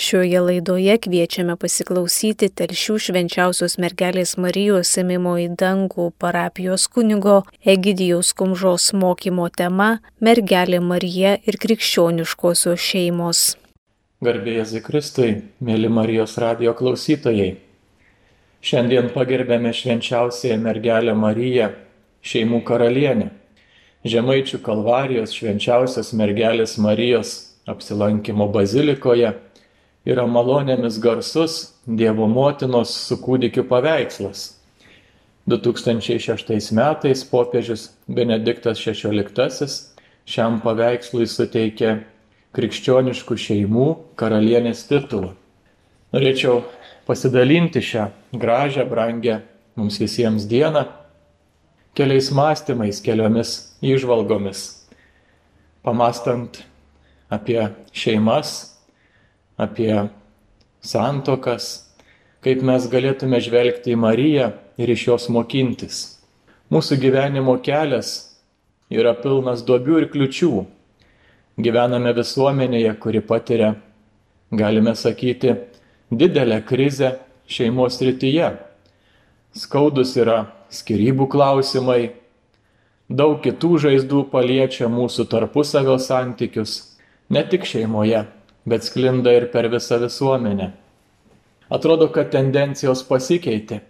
Šioje laidoje kviečiame pasiklausyti telšių švenčiausios mergelės Marijos semimo į dangų parapijos kunigo Egidijaus Kumžos mokymo tema Mergelė Marija ir krikščioniškosios šeimos. Garbėjai Kristui, mėly Marijos radio klausytojai. Šiandien pagerbėme švenčiausiąją mergelę Mariją, šeimų karalienę. Žemaičių kalvarijos švenčiausios mergelės Marijos apsilankimo bazilikoje yra malonėmis garsus Dievo motinos su kūdikiu paveikslas. 2006 metais popiežius Benediktas XVI šiam paveikslui suteikė krikščioniškų šeimų karalienės titulą. Norėčiau pasidalinti šią gražią, brangę mums visiems dieną keliais mąstymais, keliomis įžvalgomis, pamastant apie šeimas, apie santokas, kaip mes galėtume žvelgti į Mariją ir iš jos mokintis. Mūsų gyvenimo kelias yra pilnas duobių ir kliučių. Gyvename visuomenėje, kuri patiria, galime sakyti, didelę krizę šeimos rytyje. Skaudus yra skirybų klausimai, daug kitų žaizdų paliečia mūsų tarpusavio santykius, ne tik šeimoje, bet sklinda ir per visą visuomenę. Atrodo, kad tendencijos pasikeitė.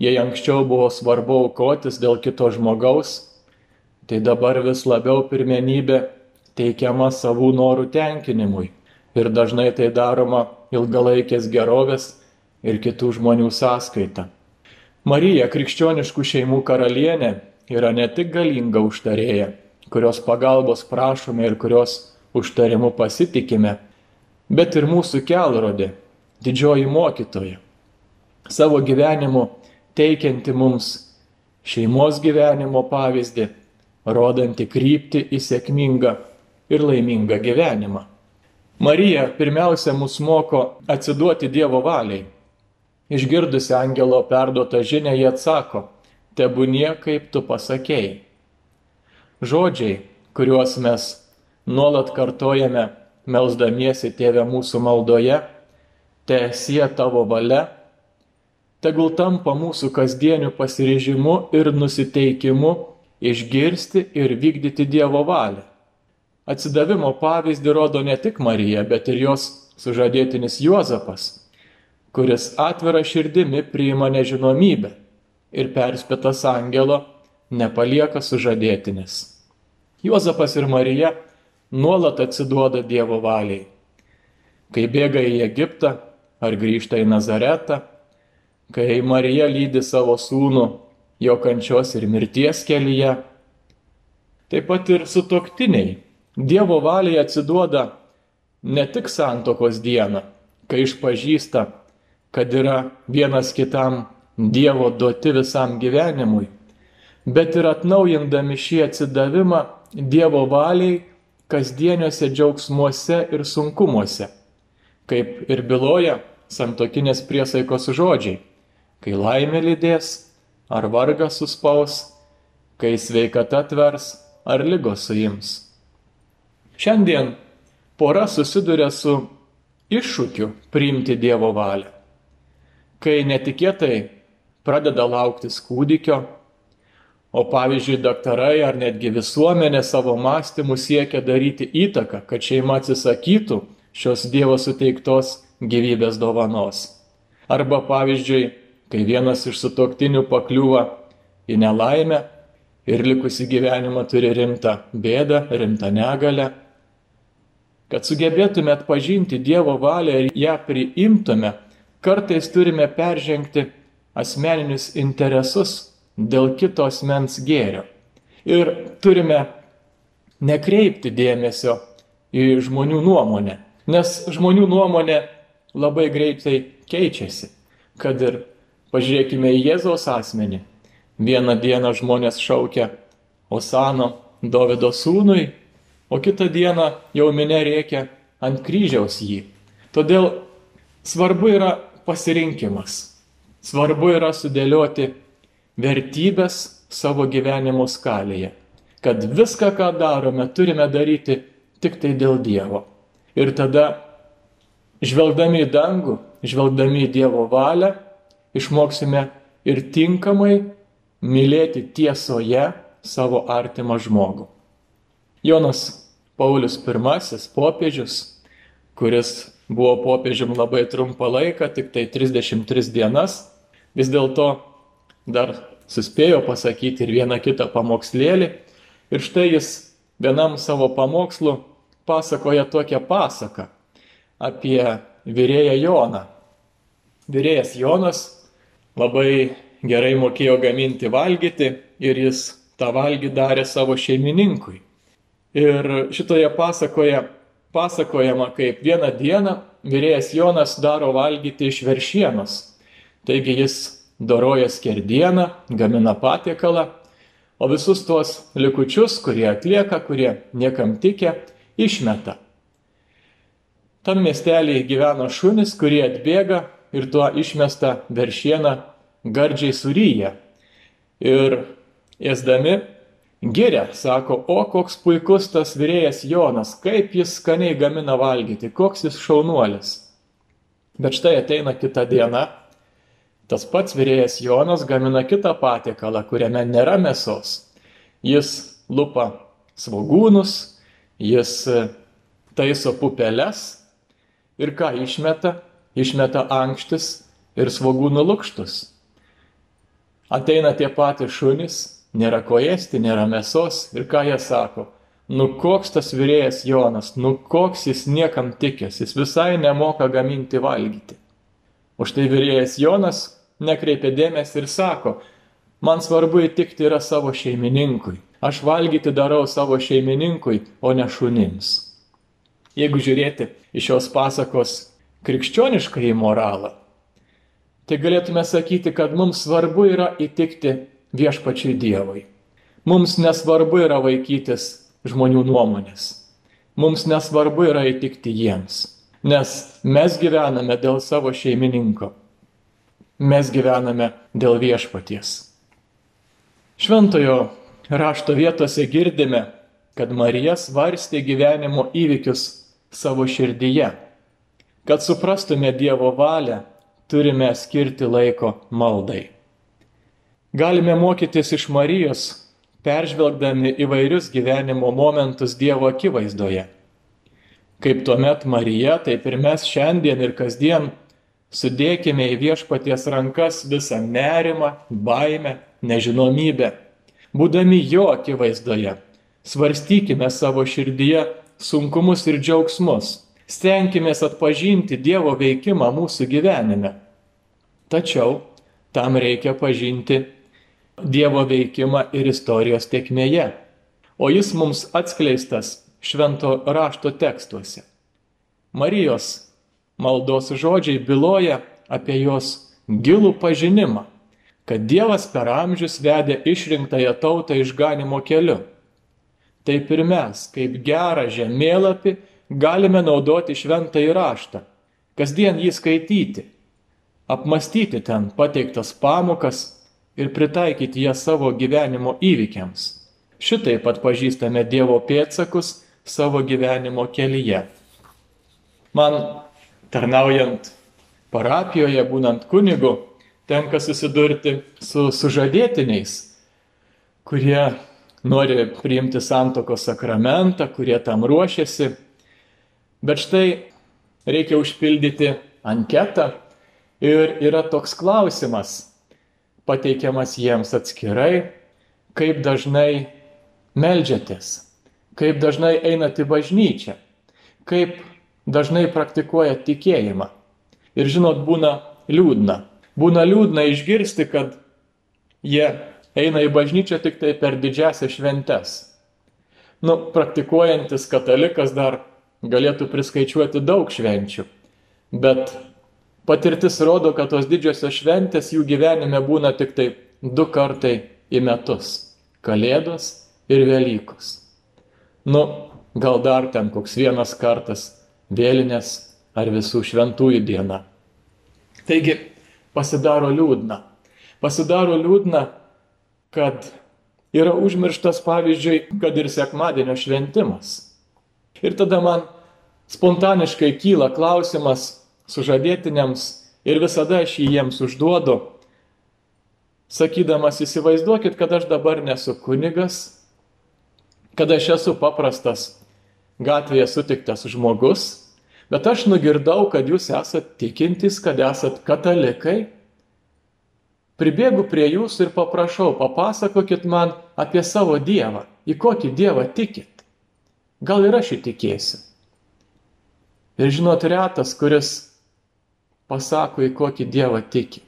Jei anksčiau buvo svarbu aukotis dėl kito žmogaus, tai dabar vis labiau pirmenybė teikiama savų norų tenkinimui. Ir dažnai tai daroma ilgalaikės gerovės ir kitų žmonių sąskaita. Marija, krikščioniškų šeimų karalienė, yra ne tik galinga užtarėja, kurios pagalbos prašome ir kurios užtarimu pasitikime, bet ir mūsų kelrodė, didžioji mokytoja, savo gyvenimu teikianti mums šeimos gyvenimo pavyzdį, rodanti krypti į sėkmingą ir laimingą gyvenimą. Marija pirmiausia mus moko atsiduoti Dievo valiai. Išgirdusi angelo perduotą žinę, jie atsako, tebūnie kaip tu pasakėjai. Žodžiai, kuriuos mes nuolat kartojame melzdamiesi tėvę mūsų maldoje, teesie tavo valia, tegul tampa mūsų kasdieniu pasirežimu ir nusiteikimu išgirsti ir vykdyti Dievo valią. Atsidavimo pavyzdį rodo ne tik Marija, bet ir jos sužadėtinis Juozapas, kuris atvira širdimi priima nežinomybę ir perspėtas angelo nepalieka sužadėtinis. Juozapas ir Marija nuolat atsiduoda Dievo valiai. Kai bėga į Egiptą ar grįžta į Nazaretą, kai Marija lydi savo sūnų jo kančios ir mirties kelyje, taip pat ir sutoktiniai Dievo valiai atsiduoda ne tik santokos dieną, kai išpažįsta, kad yra vienas kitam Dievo duoti visam gyvenimui, bet ir atnaujindami šį atsidavimą Dievo valiai kasdieniuose džiaugsmuose ir sunkumuose, kaip ir byloja santokinės priesaikos žodžiai, kai laimė lydės, ar vargas suspaus, kai sveikata tvers, ar lygos suims. Šiandien pora susiduria su iššūkiu priimti Dievo valią. Kai netikėtai pradeda lauktis kūdikio, O pavyzdžiui, daktarai ar netgi visuomenė savo mąstymu siekia daryti įtaką, kad šeima atsisakytų šios Dievo suteiktos gyvybės dovanos. Arba pavyzdžiui, kai vienas iš sutoktinių pakliūva į nelaimę ir likusi gyvenimą turi rimtą bėdą, rimtą negalę, kad sugebėtume atpažinti Dievo valią ir ją priimtume, kartais turime peržengti asmeninius interesus dėl kitos mens gėrio. Ir turime nekreipti dėmesio į žmonių nuomonę, nes žmonių nuomonė labai greitai keičiasi. Kad ir pažiūrėkime į Jėzaus asmenį. Vieną dieną žmonės šaukia Osano Davido sūnui, o kitą dieną jau minė reikia ant kryžiaus jį. Todėl svarbu yra pasirinkimas. Svarbu yra sudėlioti vertybės savo gyvenimo skalėje. Kad viską, ką darome, turime daryti tik tai dėl Dievo. Ir tada žvelgdami į dangų, žvelgdami į Dievo valią, išmoksime ir tinkamai mylėti tiesoje savo artimą žmogų. Jonas Paulius I, popiežius, kuris buvo popiežium labai trumpą laiką, tik tai 33 dienas, vis dėlto dar suspėjo pasakyti ir vieną kitą pamokslėlį. Ir štai jis vienam savo pamokslu pasakoja tokią pasaką apie vyrėją Joną. Vyrėjas Jonas labai gerai mokėjo gaminti valgyti ir jis tą valgį darė savo šeimininkui. Ir šitoje pasakoje pasakojama, kaip vieną dieną vyrėjas Jonas daro valgyti iš veršienos. Taigi jis doroja skerdieną, gamina patiekalą, o visus tuos likučius, kurie atlieka, kurie niekam tikė, išmeta. Tam miestelėje gyveno šunis, kurie atbėga ir tuo išmesta veršieną gardžiai suryja. Ir ėsdami giria, sako, o koks puikus tas vyrėjas Jonas, kaip jis skaniai gamina valgyti, koks jis šaunuolis. Bet štai ateina kita diena, tas pats vyrėjas Jonas gamina kitą patiekalą, kuriame nėra mėsos. Jis lupa svagūnus, jis taiso pupeles ir ką išmeta? Išmeta ankštis ir svagūnų lūkštus. Ateina tie patys šunys, nėra ko ėsti, nėra mėsos ir ką jie sako? Nu koks tas vyrėjas Jonas, nu koks jis niekam tikęs, jis visai nemoka gaminti valgyti. Už tai vyrėjas Jonas nekreipia dėmesį ir sako, man svarbu įtikti yra savo šeimininkui. Aš valgyti darau savo šeimininkui, o ne šunims. Jeigu žiūrėti iš šios pasakos krikščionišką į moralą, tai galėtume sakyti, kad mums svarbu yra įtikti viešpačiai Dievui. Mums nesvarbu yra vaikytis žmonių nuomonės. Mums nesvarbu yra įtikti jiems, nes mes gyvename dėl savo šeimininko. Mes gyvename dėl viešpaties. Šventojo rašto vietose girdime, kad Marija svarstė gyvenimo įvykius savo širdyje. Kad suprastume Dievo valią, turime skirti laiko maldai. Galime mokytis iš Marijos, peržvelgdami įvairius gyvenimo momentus Dievo akivaizdoje. Kaip tuomet Marija, taip ir mes šiandien ir kasdien sudėkime į viešpaties rankas visą nerimą, baimę, nežinomybę. Būdami jo akivaizdoje, svarstykime savo širdyje sunkumus ir džiaugsmus. Stenkime atpažinti Dievo veikimą mūsų gyvenime. Tačiau tam reikia pažinti Dievo veikimą ir istorijos tekmėje. O jis mums atskleistas švento rašto tekstuose. Marijos maldos žodžiai byloja apie jos gilų pažinimą, kad Dievas per amžius vedė išrinktąją tautą išganimo keliu taip ir mes, kaip gerą žemėlapį, galime naudoti šventą įraštą, kasdien jį skaityti, apmastyti ten pateiktas pamokas ir pritaikyti jas savo gyvenimo įvykiams. Šitaip pat pažįstame Dievo pėtsakus savo gyvenimo kelyje. Man tarnaujant parapijoje, būnant kunigu, tenka susidurti su sužadėtiniais, kurie nori priimti santokos sakramentą, kurie tam ruošiasi. Bet štai reikia užpildyti anketą ir yra toks klausimas, pateikiamas jiems atskirai, kaip dažnai melžiatės, kaip dažnai einate į bažnyčią, kaip dažnai praktikuoja tikėjimą. Ir žinot, būna liūdna. Būna liūdna išgirsti, kad jie eina į bažnyčią tik tai per didžiasias šventes. Nu, praktikuojantis katalikas dar galėtų priskaičiuoti daug švenčių, bet patirtis rodo, kad tos didžiosios šventės jų gyvenime būna tik tai du kartai į metus - Kalėdos ir Velykos. Nu, gal dar ten koks vienas kartas - vėlinės ar visų šventųjų diena. Taigi pasidaro liūdna. Pasidaro liūdna, kad yra užmirštas pavyzdžiui, kad ir sekmadienio šventimas. Ir tada man spontaniškai kyla klausimas sužadėtiniams ir visada aš jį jiems užduodu, sakydamas, įsivaizduokit, kad aš dabar nesu kunigas, kad aš esu paprastas gatvėje sutiktas žmogus, bet aš nugirdau, kad jūs esat tikintis, kad esat katalikai. Pribėgu prie jūsų ir paprašau, papasakokit man apie savo Dievą, į kokį Dievą tikit. Gal ir aš įtikėsiu. Ir žinot, retas, kuris pasako, į kokį Dievą tiki.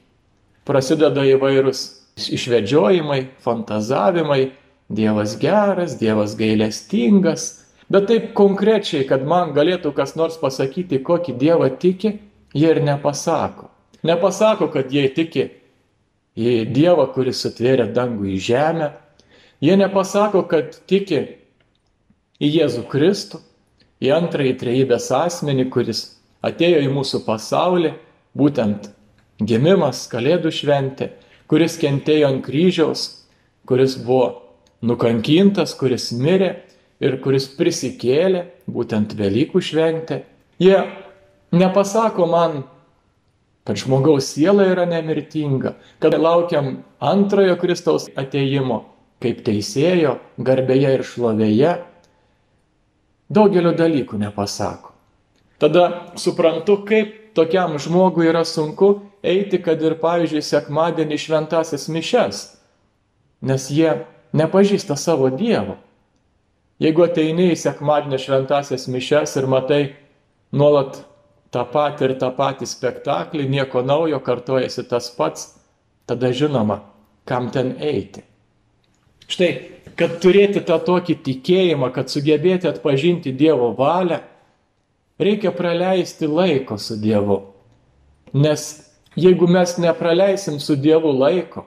Prasideda įvairūs išvedžiojimai, fantazavimai, Dievas geras, Dievas gailestingas, bet taip konkrečiai, kad man galėtų kas nors pasakyti, kokį Dievą tiki, jie ir nepasako. Nepasako, kad jie tiki į Dievą, kuris sutvėrė dangų į žemę. Jie nepasako, kad tiki į Jėzų Kristų, į antrąjį trejybės asmenį, kuris atėjo į mūsų pasaulį, būtent gimimas, kalėdų šventė, kuris kentėjo ant kryžiaus, kuris buvo nukankintas, kuris mirė ir kuris prisikėlė, būtent Velykų šventė. Jie nepasako man, kad žmogaus siela yra nemirtinga, kad laukiam antrojo Kristaus ateimo kaip teisėjo, garbėje ir šlovėje, daugelio dalykų nepasako. Tada suprantu, kaip tokiam žmogui yra sunku eiti, kad ir, pavyzdžiui, sekmadienį šventasias mišes, nes jie nepažįsta savo Dievo. Jeigu ateini į sekmadienio šventasias mišes ir matai nuolat tą patį ir tą patį spektaklį, nieko naujo, kartojasi tas pats, tada žinoma, kam ten eiti. Štai, kad turėti tą tokį tikėjimą, kad sugebėti atpažinti Dievo valią, reikia praleisti laiko su Dievu. Nes jeigu mes nepraleisim su Dievu laiko,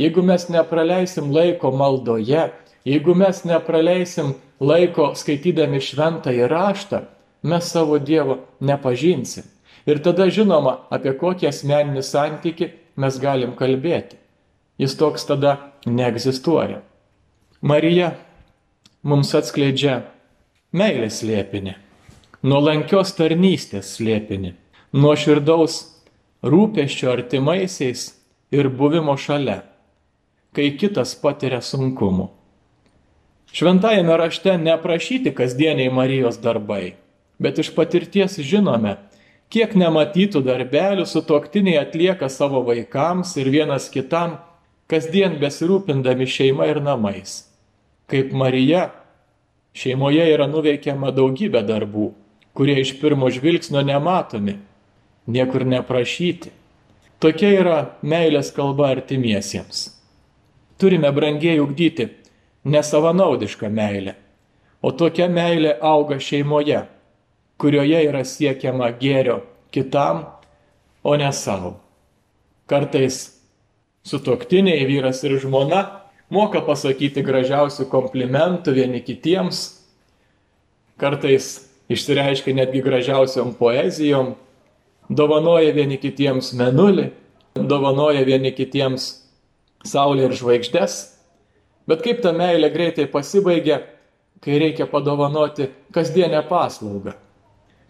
jeigu mes nepraleisim laiko maldoje, jeigu mes nepraleisim laiko skaitydami šventą įraštą, mes savo Dievo nepažinsim. Ir tada žinoma, apie kokį asmeninį santyki mes galim kalbėti. Jis toks tada neegzistuoja. Marija mums atskleidžia meilės slėpinį, nuolankios tarnystės slėpinį, nuoširdaus rūpeščio artimaisiais ir buvimo šalia, kai kitas patiria sunkumų. Šventajame rašte neprašyti kasdieniai Marijos darbai, bet iš patirties žinome, kiek nematytų darbelių sutoktiniai atlieka savo vaikams ir vienas kitam, kasdien besirūpindami šeima ir namais kaip Marija, šeimoje yra nuveikiama daugybė darbų, kurie iš pirmo žvilgsnio nematomi, niekur neprašyti. Tokia yra meilės kalba artimiesiems. Turime brangiai ugdyti nesavanaudišką meilę, o tokia meilė auga šeimoje, kurioje yra siekiama gėrio kitam, o ne savo. Kartais sutoktiniai vyras ir žmona moka pasakyti gražiausių komplimentų vieni kitiems, kartais išsireiškia netgi gražiausiom poezijom, dovanoja vieni kitiems menulį, dovanoja vieni kitiems saulę ir žvaigždės, bet kaip ta meilė greitai pasibaigia, kai reikia padovanoti kasdienę paslaugą,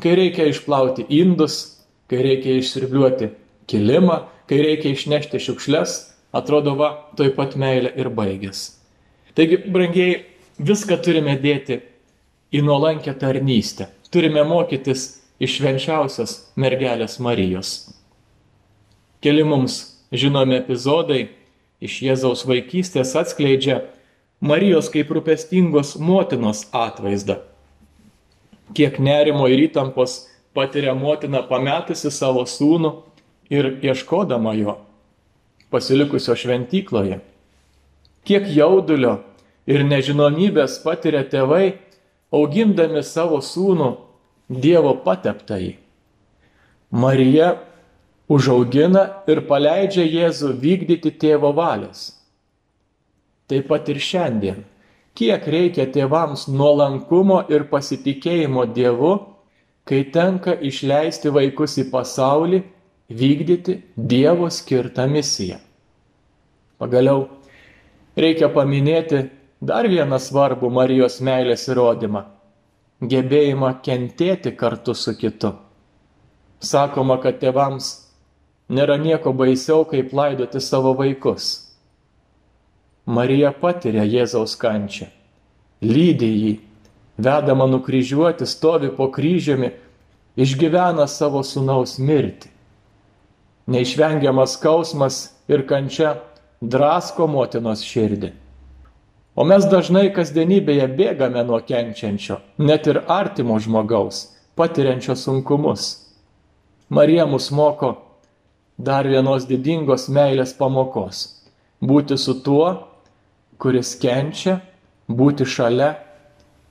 kai reikia išplauti indus, kai reikia išsirbliuoti kilimą, kai reikia išnešti šiukšles, atrodo, va, toj pat meilė ir baigės. Taigi, brangiai, viską turime dėti į nuolankę tarnystę. Turime mokytis iš švenčiausios mergelės Marijos. Keli mums žinomi epizodai iš Jėzaus vaikystės atskleidžia Marijos kaip rūpestingos motinos atvaizdą. Kiek nerimo ir įtampos patiria motina pametusi savo sūnų ir ieškodama jo pasilikusio šventykloje. Kiek jaudulio ir nežinomybės patiria tėvai, augindami savo sūnų Dievo pateptai. Marija užaugina ir paleidžia Jėzų vykdyti tėvo valios. Taip pat ir šiandien. Kiek reikia tėvams nuolankumo ir pasitikėjimo Dievu, kai tenka išleisti vaikus į pasaulį vykdyti Dievo skirtą misiją. Pagaliau reikia paminėti dar vieną svarbų Marijos meilės įrodymą. gebėjimą kentėti kartu su kitu. Sakoma, kad tėvams nėra nieko baisiau, kaip laidoti savo vaikus. Marija patiria Jėzaus kančią, lydi jį, vedama nukryžiuoti, stovi po kryžiumi, išgyvena savo sunaus mirtį. Neišvengiamas skausmas ir kančia drasko motinos širdį. O mes dažnai kasdienybėje bėgame nuo kenčiančio, net ir artimo žmogaus, patiriančio sunkumus. Marija mus moko dar vienos didingos meilės pamokos - būti su tuo, kuris kenčia, būti šalia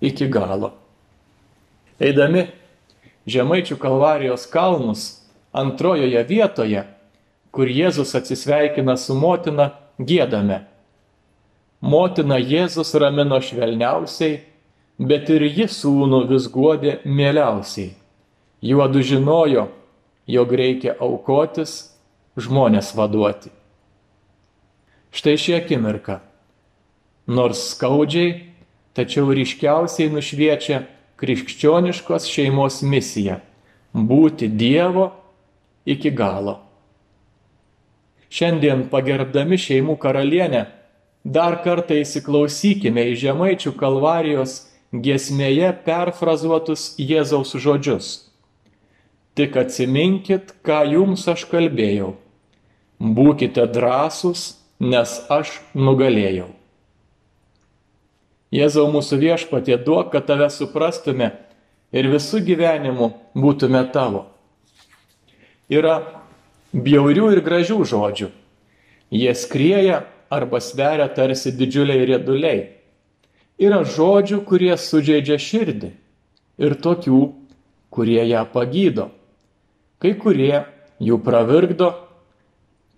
iki galo. Eidami Žemaičių kalvarijos kalnus antrojoje vietoje, kur Jėzus atsisveikina su motina, gėdame Motina Jėzus ramino švelniausiai, bet ir ji sūnų vis guodė mieliausiai. Juodu žinojo, jog reikia aukotis, žmonės vaduoti. Štai ši akimirka. Nors skaudžiai, tačiau ryškiausiai nušviečia krikščioniškos šeimos misija - būti Dievo iki galo. Šiandien pagerbdami šeimų karalienę Dar kartą įsiklausykime į žemaičių kalvarijos giesmėje perfrazuotus Jėzaus žodžius. Tik atsiminkit, ką jums aš kalbėjau. Būkite drąsūs, nes aš nugalėjau. Jėzau mūsų viešpatė duok, kad tave suprastume ir visų gyvenimų būtume tavo. Yra bjaurių ir gražių žodžių. Jie skrieja arba sveria tarsi didžiuliai rieduliai. Yra žodžių, kurie sužeidžia širdį ir tokių, kurie ją pagydo. Kai kurie jų pravirkdo,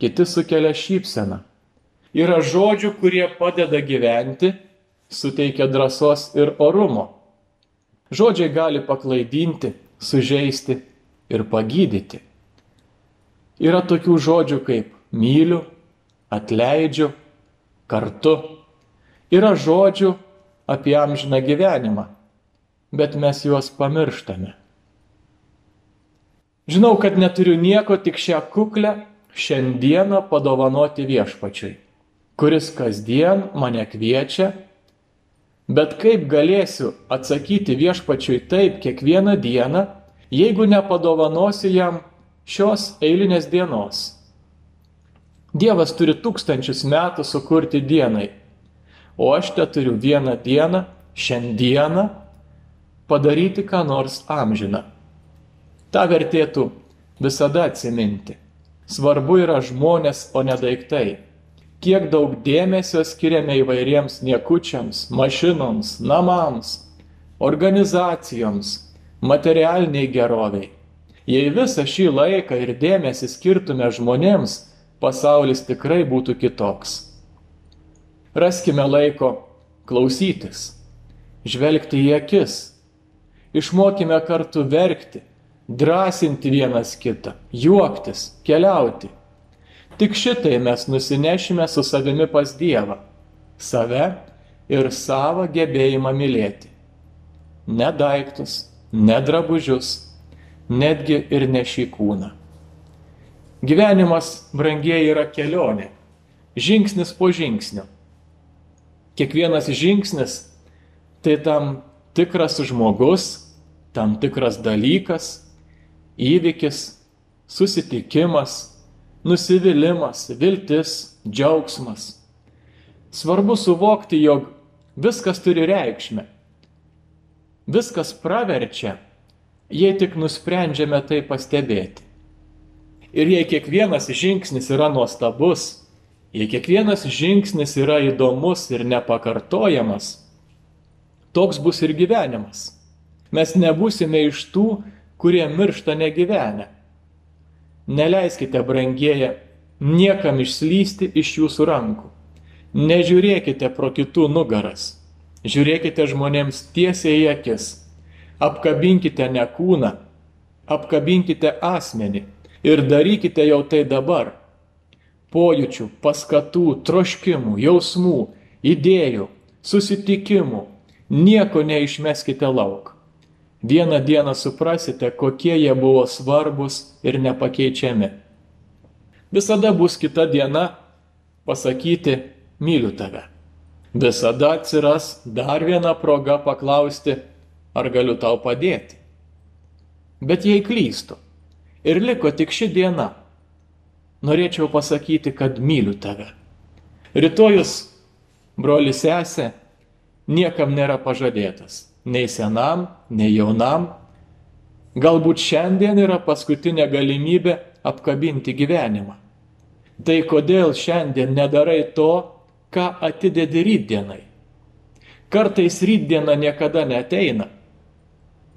kiti sukelia šypseną. Yra žodžių, kurie padeda gyventi, suteikia drąsos ir orumo. Žodžiai gali paklaidinti, sužeisti ir pagydyti. Yra tokių žodžių kaip myliu, atleidžiu, kartu. Yra žodžių apie amžiną gyvenimą, bet mes juos pamirštame. Žinau, kad neturiu nieko tik šią kuklę šiandieną padovanoti viešpačiui, kuris kasdien mane kviečia, bet kaip galėsiu atsakyti viešpačiui taip kiekvieną dieną, jeigu nepadovanosiu jam šios eilinės dienos Dievas turi tūkstančius metų sukurti dienai, o aš te turiu vieną dieną, šiandieną, padaryti ką nors amžiną. Ta vertėtų visada atsiminti. Svarbu yra žmonės, o ne daiktai. Kiek daug dėmesio skiriame įvairiems niekučiams, mašinoms, namams, organizacijoms, materialiniai geroviai. Jei visą šį laiką ir dėmesį skirtume žmonėms, pasaulis tikrai būtų kitoks. Raskime laiko klausytis, žvelgti į akis, išmokime kartu verkti, drąsinti vienas kitą, juoktis, keliauti. Tik šitai mes nusinešime su savimi pas Dievą - save ir savo gebėjimą mylėti. Ne daiktus, ne drabužius, netgi ir ne šį kūną. Gyvenimas, brangiai, yra kelionė. Žingsnis po žingsnio. Kiekvienas žingsnis tai tam tikras žmogus, tam tikras dalykas, įvykis, susitikimas, nusivylimas, viltis, džiaugsmas. Svarbu suvokti, jog viskas turi reikšmę. Viskas praverčia, jei tik nusprendžiame tai pastebėti. Ir jei kiekvienas žingsnis yra nuostabus, jei kiekvienas žingsnis yra įdomus ir nepakartojamas, toks bus ir gyvenimas. Mes nebusime iš tų, kurie miršta negyvenę. Neleiskite, brangieji, niekam išslysti iš jūsų rankų. Nežiūrėkite pro kitų nugaras. Žiūrėkite žmonėms tiesiai į akis. Apkabinkite ne kūną, apkabinkite asmenį ir darykite jau tai dabar. Pojūčių, paskatų, troškimų, jausmų, idėjų, susitikimų, nieko neišmeskite lauk. Vieną dieną suprasite, kokie jie buvo svarbus ir nepakeičiami. Visada bus kita diena pasakyti, myliu tave. Visada atsiras dar viena proga paklausti, ar galiu tau padėti. Bet jei klystu ir liko tik ši diena, norėčiau pasakyti, kad myliu tave. Rytojus, broli sesė, niekam nėra pažadėtas. Nei senam, nei jaunam. Galbūt šiandien yra paskutinė galimybė apkabinti gyvenimą. Tai kodėl šiandien nedarai to, ką atidedi rytdienai? Kartais rytdiena niekada neteina.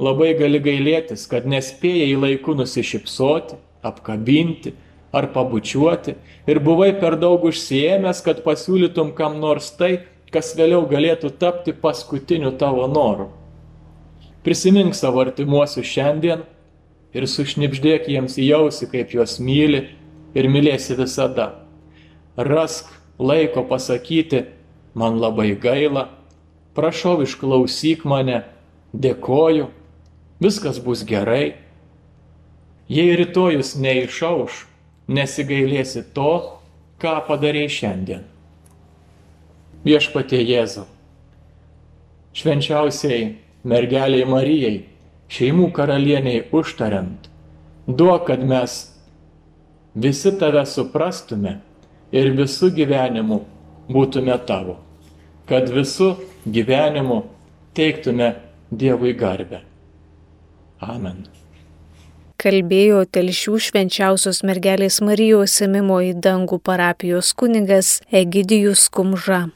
Labai gali gailėtis, kad nespėjai laiku nusišypsoti, apkabinti ar pabučiuoti ir buvai per daug užsiemęs, kad pasiūlytum kam nors tai, kas vėliau galėtų tapti paskutiniu tavo noru. Prisimink savo artimuosius šiandien ir sušnipždėk jiems į jausi, kaip juos myli ir mylėsi visada. Rask laiko pasakyti, man labai gaila, prašau išklausyk mane, dėkoju, viskas bus gerai. Jei rytojus neišauš, nesigailėsi to, ką padarėjai šiandien viešpatie Jėzau. Švenčiausiai mergeliai Marijai, šeimų karalieniai užtariant, duok, kad mes visi tave suprastume ir visų gyvenimu būtume tavo, kad visų gyvenimu teiktume Dievui garbę. Amen kalbėjo telšių švenčiausios mergelės Marijos semimo į dangų parapijos kunigas Egidijus Kumža.